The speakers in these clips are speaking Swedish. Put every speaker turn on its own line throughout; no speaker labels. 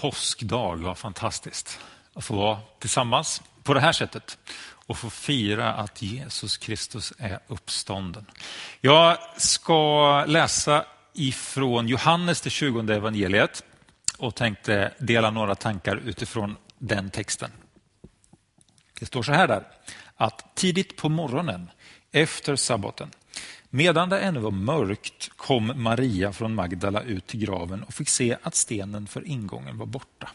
påskdag, vad fantastiskt att få vara tillsammans på det här sättet och få fira att Jesus Kristus är uppstånden. Jag ska läsa ifrån Johannes, det 20 evangeliet och tänkte dela några tankar utifrån den texten. Det står så här där, att tidigt på morgonen efter sabbaten Medan det ännu var mörkt kom Maria från Magdala ut till graven och fick se att stenen för ingången var borta.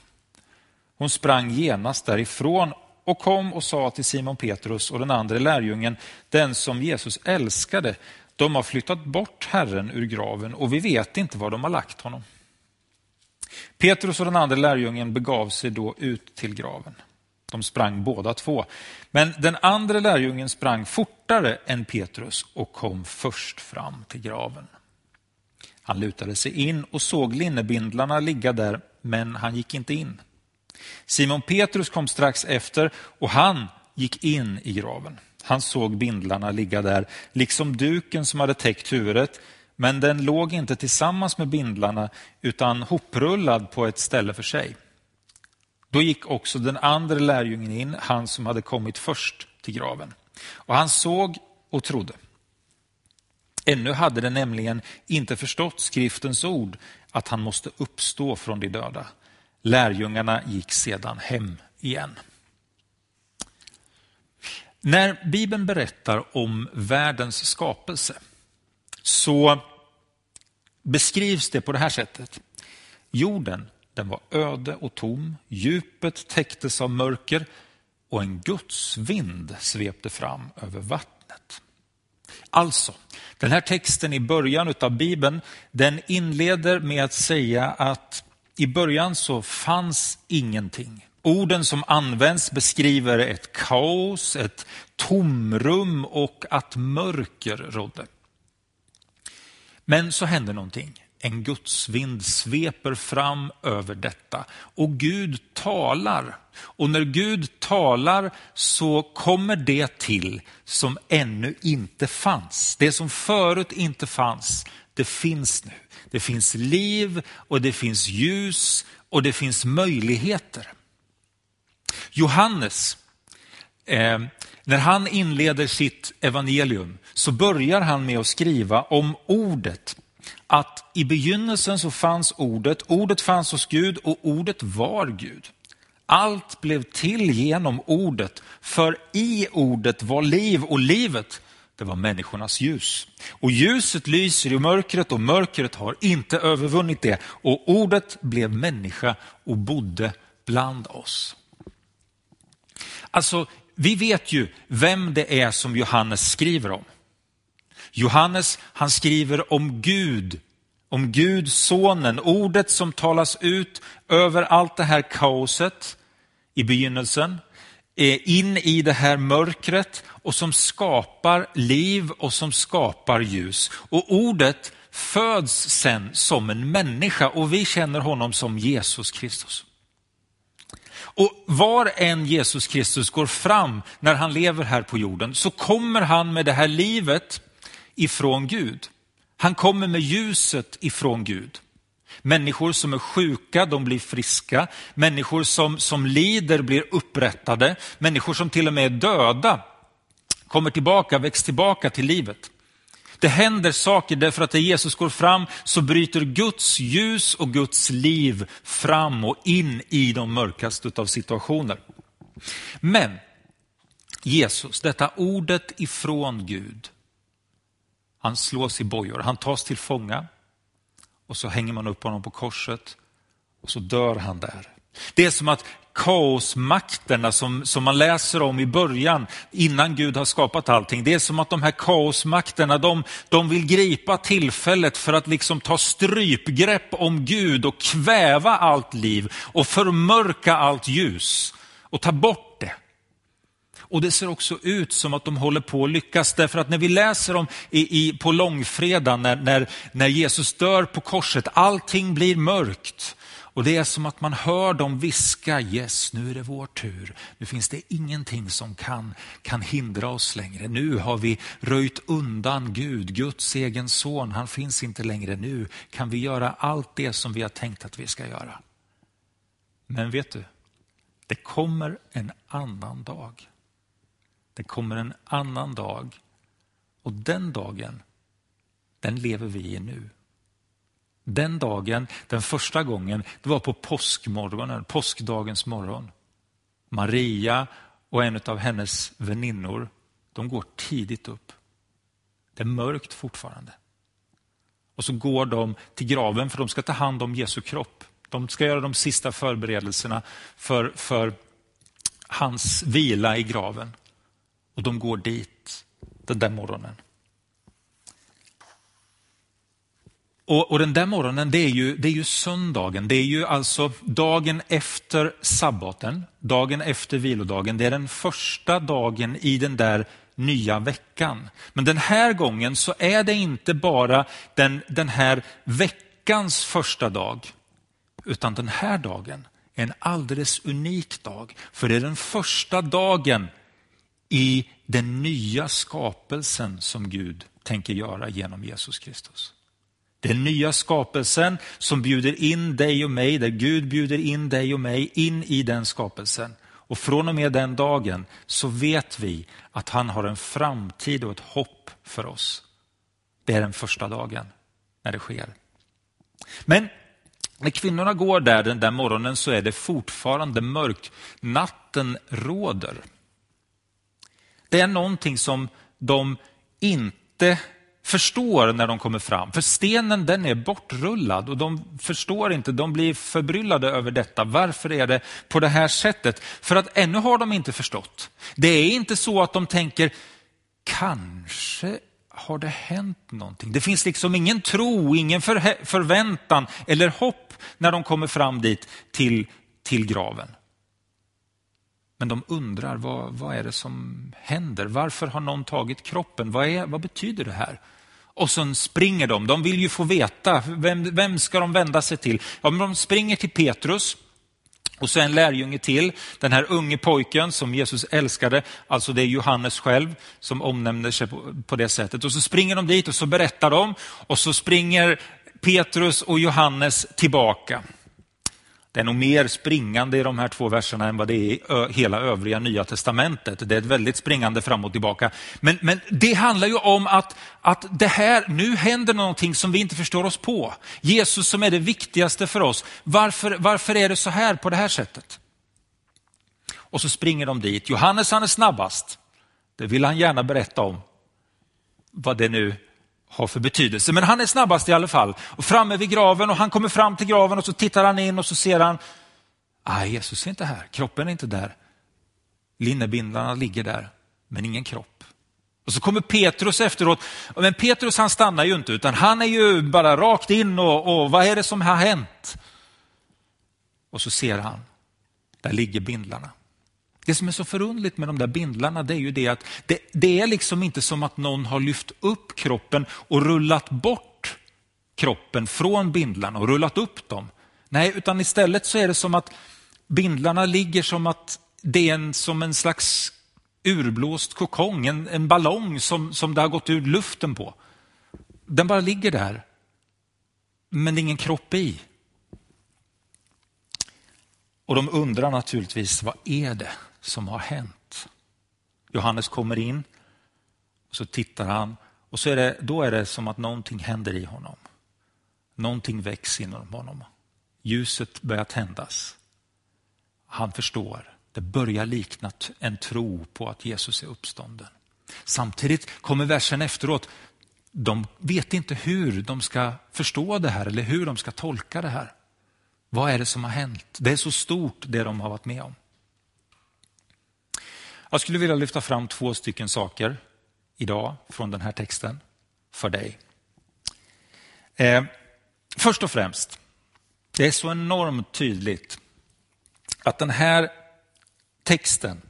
Hon sprang genast därifrån och kom och sa till Simon Petrus och den andra lärjungen, den som Jesus älskade, de har flyttat bort Herren ur graven och vi vet inte var de har lagt honom. Petrus och den andra lärjungen begav sig då ut till graven. De sprang båda två. Men den andra lärjungen sprang fortare än Petrus och kom först fram till graven. Han lutade sig in och såg linnebindlarna ligga där, men han gick inte in. Simon Petrus kom strax efter och han gick in i graven. Han såg bindlarna ligga där, liksom duken som hade täckt huvudet, men den låg inte tillsammans med bindlarna utan hoprullad på ett ställe för sig. Då gick också den andra lärjungen in, han som hade kommit först till graven. Och han såg och trodde. Ännu hade den nämligen inte förstått skriftens ord att han måste uppstå från de döda. Lärjungarna gick sedan hem igen. När Bibeln berättar om världens skapelse så beskrivs det på det här sättet. Jorden den var öde och tom, djupet täcktes av mörker och en Guds vind svepte fram över vattnet. Alltså, den här texten i början av Bibeln, den inleder med att säga att i början så fanns ingenting. Orden som används beskriver ett kaos, ett tomrum och att mörker rådde. Men så hände någonting. En gudsvind sveper fram över detta och Gud talar. Och när Gud talar så kommer det till som ännu inte fanns. Det som förut inte fanns, det finns nu. Det finns liv och det finns ljus och det finns möjligheter. Johannes, eh, när han inleder sitt evangelium så börjar han med att skriva om ordet att i begynnelsen så fanns ordet, ordet fanns hos Gud och ordet var Gud. Allt blev till genom ordet, för i ordet var liv och livet, det var människornas ljus. Och ljuset lyser i mörkret och mörkret har inte övervunnit det. Och ordet blev människa och bodde bland oss. Alltså, vi vet ju vem det är som Johannes skriver om. Johannes han skriver om Gud, om Gud sonen, ordet som talas ut över allt det här kaoset i begynnelsen, in i det här mörkret och som skapar liv och som skapar ljus. Och ordet föds sen som en människa och vi känner honom som Jesus Kristus. Och var än Jesus Kristus går fram när han lever här på jorden så kommer han med det här livet ifrån Gud. Han kommer med ljuset ifrån Gud. Människor som är sjuka, de blir friska. Människor som, som lider blir upprättade. Människor som till och med är döda kommer tillbaka, väcks tillbaka till livet. Det händer saker därför att när Jesus går fram så bryter Guds ljus och Guds liv fram och in i de mörkaste av situationer. Men Jesus, detta ordet ifrån Gud, han slås i bojor, han tas till fånga och så hänger man upp honom på korset och så dör han där. Det är som att kaosmakterna som, som man läser om i början, innan Gud har skapat allting, det är som att de här kaosmakterna, de, de vill gripa tillfället för att liksom ta strypgrepp om Gud och kväva allt liv och förmörka allt ljus och ta bort det. Och det ser också ut som att de håller på att lyckas därför att när vi läser om i, i, på långfredagen när, när, när Jesus dör på korset, allting blir mörkt. Och det är som att man hör dem viska, yes nu är det vår tur. Nu finns det ingenting som kan, kan hindra oss längre. Nu har vi röjt undan Gud, Guds egen son, han finns inte längre. Nu kan vi göra allt det som vi har tänkt att vi ska göra. Men vet du, det kommer en annan dag. Det kommer en annan dag och den dagen, den lever vi i nu. Den dagen, den första gången, det var på påskmorgonen, påskdagens morgon. Maria och en av hennes väninnor, de går tidigt upp. Det är mörkt fortfarande. Och så går de till graven för de ska ta hand om Jesu kropp. De ska göra de sista förberedelserna för, för hans vila i graven. Och de går dit den där morgonen. Och, och, Den där morgonen det är, ju, det är ju söndagen, det är ju alltså dagen efter sabbaten, dagen efter vilodagen. Det är den första dagen i den där nya veckan. Men den här gången så är det inte bara den, den här veckans första dag, utan den här dagen är en alldeles unik dag. För det är den första dagen i den nya skapelsen som Gud tänker göra genom Jesus Kristus. Den nya skapelsen som bjuder in dig och mig, där Gud bjuder in dig och mig in i den skapelsen. Och från och med den dagen så vet vi att han har en framtid och ett hopp för oss. Det är den första dagen när det sker. Men när kvinnorna går där den där morgonen så är det fortfarande mörkt. Natten råder. Det är någonting som de inte förstår när de kommer fram. För stenen den är bortrullad och de förstår inte, de blir förbryllade över detta. Varför är det på det här sättet? För att ännu har de inte förstått. Det är inte så att de tänker, kanske har det hänt någonting. Det finns liksom ingen tro, ingen förväntan eller hopp när de kommer fram dit till, till graven. Men de undrar vad, vad är det som händer? Varför har någon tagit kroppen? Vad, är, vad betyder det här? Och sen springer de. De vill ju få veta. Vem, vem ska de vända sig till? Ja, men de springer till Petrus. Och så en lärjunge till, den här unge pojken som Jesus älskade, alltså det är Johannes själv som omnämner sig på, på det sättet. Och så springer de dit och så berättar de och så springer Petrus och Johannes tillbaka. Det är nog mer springande i de här två verserna än vad det är i hela övriga nya testamentet. Det är ett väldigt springande fram och tillbaka. Men, men det handlar ju om att, att det här, nu händer någonting som vi inte förstår oss på. Jesus som är det viktigaste för oss. Varför, varför är det så här på det här sättet? Och så springer de dit. Johannes han är snabbast. Det vill han gärna berätta om. Vad det nu har för betydelse. Men han är snabbast i alla fall. Och framme vid graven och han kommer fram till graven och så tittar han in och så ser han, nej Jesus är inte här, kroppen är inte där. Linnebindlarna ligger där, men ingen kropp. Och så kommer Petrus efteråt, men Petrus han stannar ju inte utan han är ju bara rakt in och, och vad är det som har hänt? Och så ser han, där ligger bindlarna. Det som är så förundligt med de där bindlarna det är ju det att det, det, är liksom inte som att någon har lyft upp kroppen och rullat bort kroppen från bindlarna och rullat upp dem. Nej, utan istället så är det som att bindlarna ligger som att det är en, som en slags urblåst kokong, en, en ballong som, som det har gått ur luften på. Den bara ligger där, men det är ingen kropp i. Och de undrar naturligtvis, vad är det som har hänt. Johannes kommer in och så tittar han och så är det, då är det som att någonting händer i honom. Någonting väcks inom honom. Ljuset börjar tändas. Han förstår. Det börjar likna en tro på att Jesus är uppstånden. Samtidigt kommer versen efteråt. De vet inte hur de ska förstå det här eller hur de ska tolka det här. Vad är det som har hänt? Det är så stort det de har varit med om. Jag skulle vilja lyfta fram två stycken saker idag från den här texten för dig. Eh, först och främst, det är så enormt tydligt att den här texten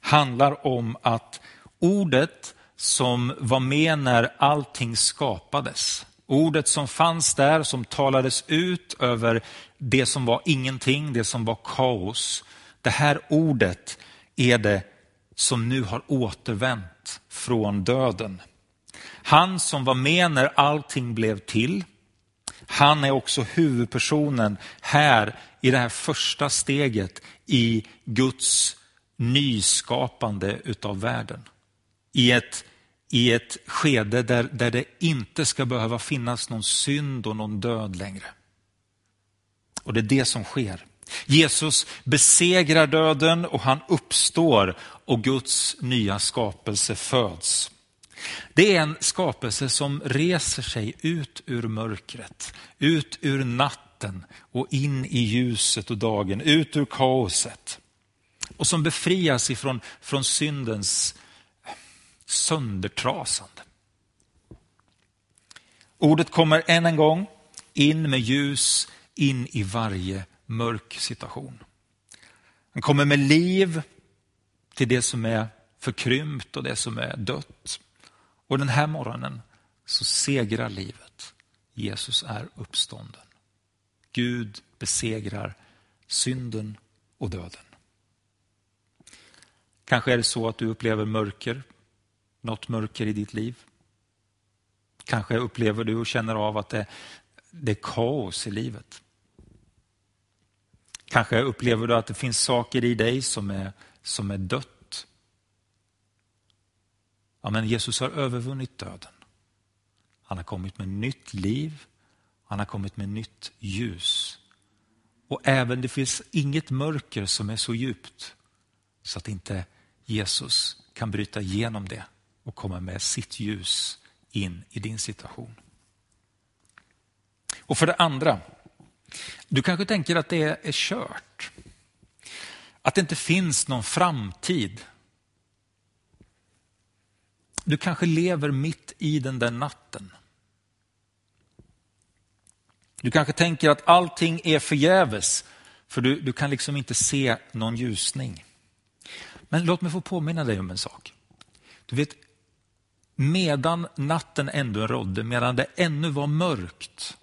handlar om att ordet som var med när allting skapades, ordet som fanns där, som talades ut över det som var ingenting, det som var kaos. Det här ordet är det som nu har återvänt från döden. Han som var med när allting blev till. Han är också huvudpersonen här i det här första steget i Guds nyskapande utav världen. I ett, i ett skede där, där det inte ska behöva finnas någon synd och någon död längre. Och det är det som sker. Jesus besegrar döden och han uppstår och Guds nya skapelse föds. Det är en skapelse som reser sig ut ur mörkret, ut ur natten och in i ljuset och dagen, ut ur kaoset. Och som befrias ifrån från syndens söndertrasande. Ordet kommer än en gång in med ljus in i varje mörk situation. Han kommer med liv till det som är förkrympt och det som är dött. Och den här morgonen så segrar livet. Jesus är uppstånden. Gud besegrar synden och döden. Kanske är det så att du upplever mörker, något mörker i ditt liv. Kanske upplever du och känner av att det, det är kaos i livet. Kanske upplever du att det finns saker i dig som är, som är dött. Ja, men Jesus har övervunnit döden. Han har kommit med nytt liv. Han har kommit med nytt ljus. Och även det finns inget mörker som är så djupt så att inte Jesus kan bryta igenom det och komma med sitt ljus in i din situation. Och för det andra, du kanske tänker att det är kört. Att det inte finns någon framtid. Du kanske lever mitt i den där natten. Du kanske tänker att allting är förgäves, för du, du kan liksom inte se någon ljusning. Men låt mig få påminna dig om en sak. Du vet, medan natten ändå rådde, medan det ännu var mörkt,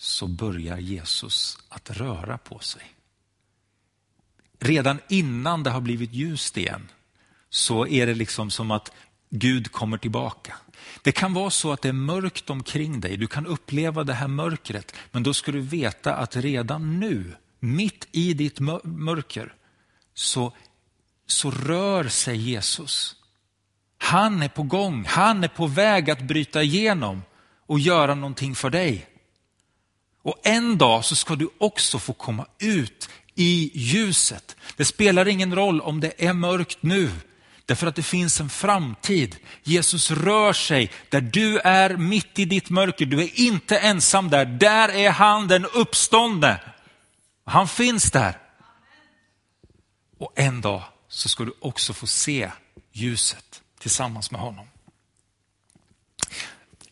så börjar Jesus att röra på sig. Redan innan det har blivit ljust igen så är det liksom som att Gud kommer tillbaka. Det kan vara så att det är mörkt omkring dig, du kan uppleva det här mörkret, men då ska du veta att redan nu, mitt i ditt mörker, så, så rör sig Jesus. Han är på gång, han är på väg att bryta igenom och göra någonting för dig. Och en dag så ska du också få komma ut i ljuset. Det spelar ingen roll om det är mörkt nu, därför att det finns en framtid. Jesus rör sig där du är mitt i ditt mörker. Du är inte ensam där. Där är han den uppståndne. Han finns där. Och en dag så ska du också få se ljuset tillsammans med honom.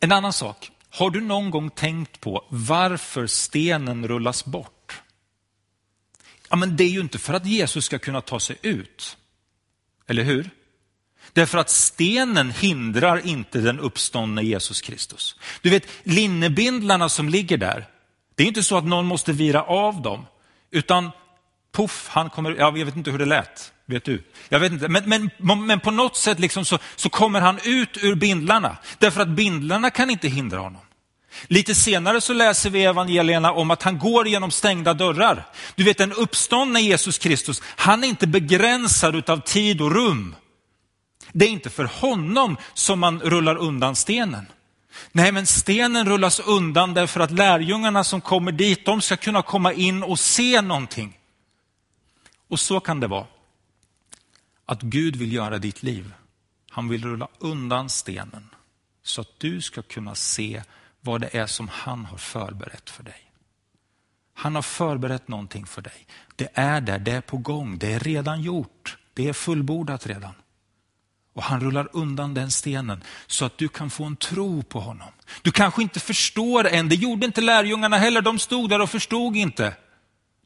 En annan sak har du någon gång tänkt på varför stenen rullas bort? Ja, men det är ju inte för att Jesus ska kunna ta sig ut. Eller hur? Därför att stenen hindrar inte den uppståndne Jesus Kristus. Du vet, linnebindlarna som ligger där, det är inte så att någon måste vira av dem, utan Poff, han kommer, jag vet inte hur det lät, vet du? Jag vet inte, men, men, men på något sätt liksom så, så kommer han ut ur bindlarna, därför att bindlarna kan inte hindra honom. Lite senare så läser vi evangelierna om att han går genom stängda dörrar. Du vet den uppståndne Jesus Kristus, han är inte begränsad av tid och rum. Det är inte för honom som man rullar undan stenen. Nej, men stenen rullas undan därför att lärjungarna som kommer dit, de ska kunna komma in och se någonting. Och så kan det vara. Att Gud vill göra ditt liv. Han vill rulla undan stenen så att du ska kunna se vad det är som han har förberett för dig. Han har förberett någonting för dig. Det är där, det är på gång, det är redan gjort, det är fullbordat redan. Och han rullar undan den stenen så att du kan få en tro på honom. Du kanske inte förstår än, det gjorde inte lärjungarna heller, de stod där och förstod inte.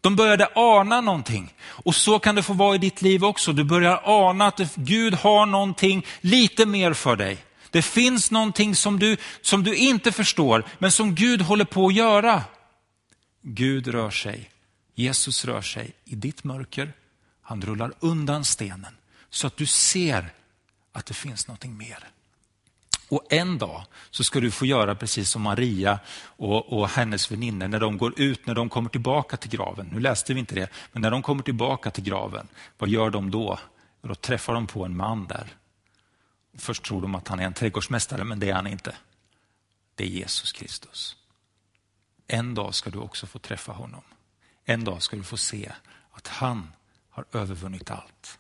De började ana någonting. Och så kan det få vara i ditt liv också. Du börjar ana att Gud har någonting lite mer för dig. Det finns någonting som du, som du inte förstår, men som Gud håller på att göra. Gud rör sig, Jesus rör sig i ditt mörker. Han rullar undan stenen så att du ser att det finns någonting mer. Och en dag så ska du få göra precis som Maria och, och hennes väninnor när de går ut, när de kommer tillbaka till graven. Nu läste vi inte det, men när de kommer tillbaka till graven, vad gör de då? Då träffar de på en man där. Först tror de att han är en trädgårdsmästare, men det är han inte. Det är Jesus Kristus. En dag ska du också få träffa honom. En dag ska du få se att han har övervunnit allt.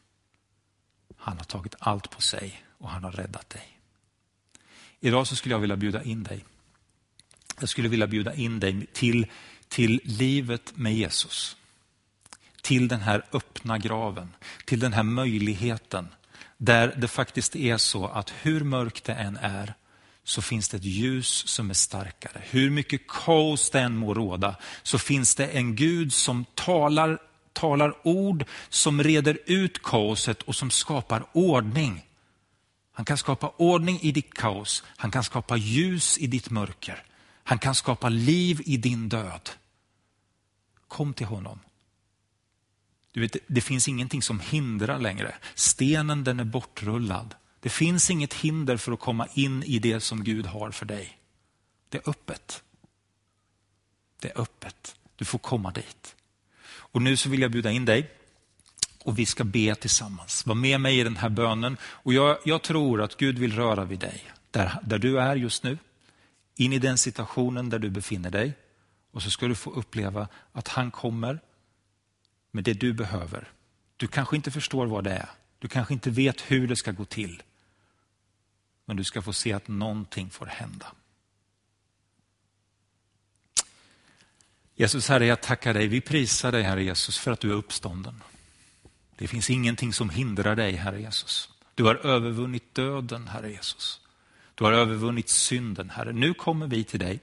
Han har tagit allt på sig och han har räddat dig. Idag så skulle jag vilja bjuda in dig. Jag skulle vilja bjuda in dig till, till livet med Jesus. Till den här öppna graven, till den här möjligheten där det faktiskt är så att hur mörkt det än är så finns det ett ljus som är starkare. Hur mycket kaos det än må råda så finns det en Gud som talar, talar ord som reder ut kaoset och som skapar ordning. Han kan skapa ordning i ditt kaos, han kan skapa ljus i ditt mörker. Han kan skapa liv i din död. Kom till honom. Du vet, det finns ingenting som hindrar längre. Stenen den är bortrullad. Det finns inget hinder för att komma in i det som Gud har för dig. Det är öppet. Det är öppet. Du får komma dit. Och nu så vill jag bjuda in dig och vi ska be tillsammans. Var med mig i den här bönen. Och jag, jag tror att Gud vill röra vid dig, där, där du är just nu. In i den situationen där du befinner dig. Och så ska du få uppleva att han kommer med det du behöver. Du kanske inte förstår vad det är. Du kanske inte vet hur det ska gå till. Men du ska få se att någonting får hända. Jesus, Herre, jag tackar dig. Vi prisar dig, Herre Jesus, för att du är uppstånden. Det finns ingenting som hindrar dig, Herre Jesus. Du har övervunnit döden, Herre Jesus. Du har övervunnit synden, Herre. Nu kommer vi till dig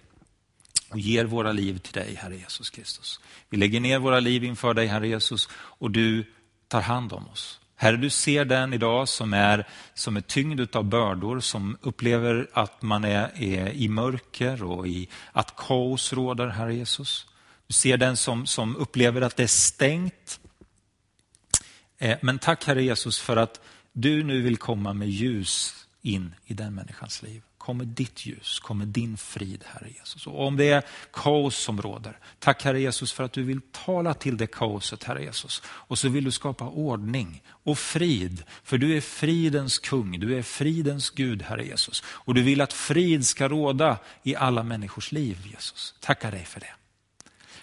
och ger våra liv till dig, Herre Jesus Kristus. Vi lägger ner våra liv inför dig, Herre Jesus, och du tar hand om oss. Herre, du ser den idag som är, som är tyngd av bördor, som upplever att man är, är i mörker och i, att kaos råder, Herre Jesus. Du ser den som, som upplever att det är stängt. Eh, men tack Herre Jesus för att du nu vill komma med ljus in i den människans liv kommer ditt ljus, kommer din frid, Herre Jesus. Och om det är kaos som råder, tack Herre Jesus för att du vill tala till det kaoset, Herre Jesus. Och så vill du skapa ordning och frid, för du är fridens kung, du är fridens Gud, Herre Jesus. Och du vill att frid ska råda i alla människors liv, Jesus. Tackar dig för det.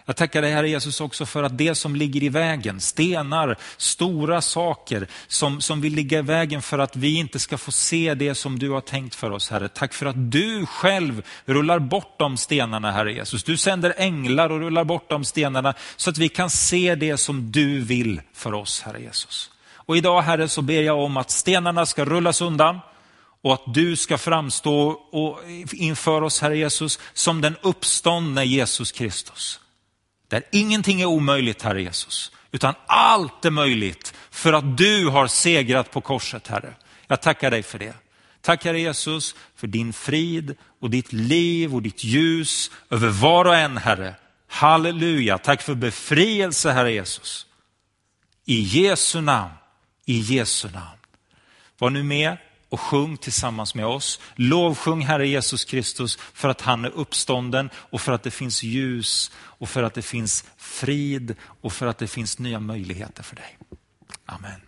Jag tackar dig Herre Jesus också för att det som ligger i vägen, stenar, stora saker som, som vill ligga i vägen för att vi inte ska få se det som du har tänkt för oss Herre. Tack för att du själv rullar bort de stenarna Herre Jesus. Du sänder änglar och rullar bort de stenarna så att vi kan se det som du vill för oss Herre Jesus. Och idag Herre så ber jag om att stenarna ska rullas undan och att du ska framstå inför oss Herre Jesus som den uppståndne Jesus Kristus. Där ingenting är omöjligt, Herre Jesus, utan allt är möjligt för att du har segrat på korset, Herre. Jag tackar dig för det. Tack Herre Jesus för din frid och ditt liv och ditt ljus över var och en, Herre. Halleluja, tack för befrielse, Herre Jesus. I Jesu namn, i Jesu namn. Var nu med och sjung tillsammans med oss. Lovsjung Herre Jesus Kristus för att han är uppstånden och för att det finns ljus och för att det finns frid och för att det finns nya möjligheter för dig. Amen.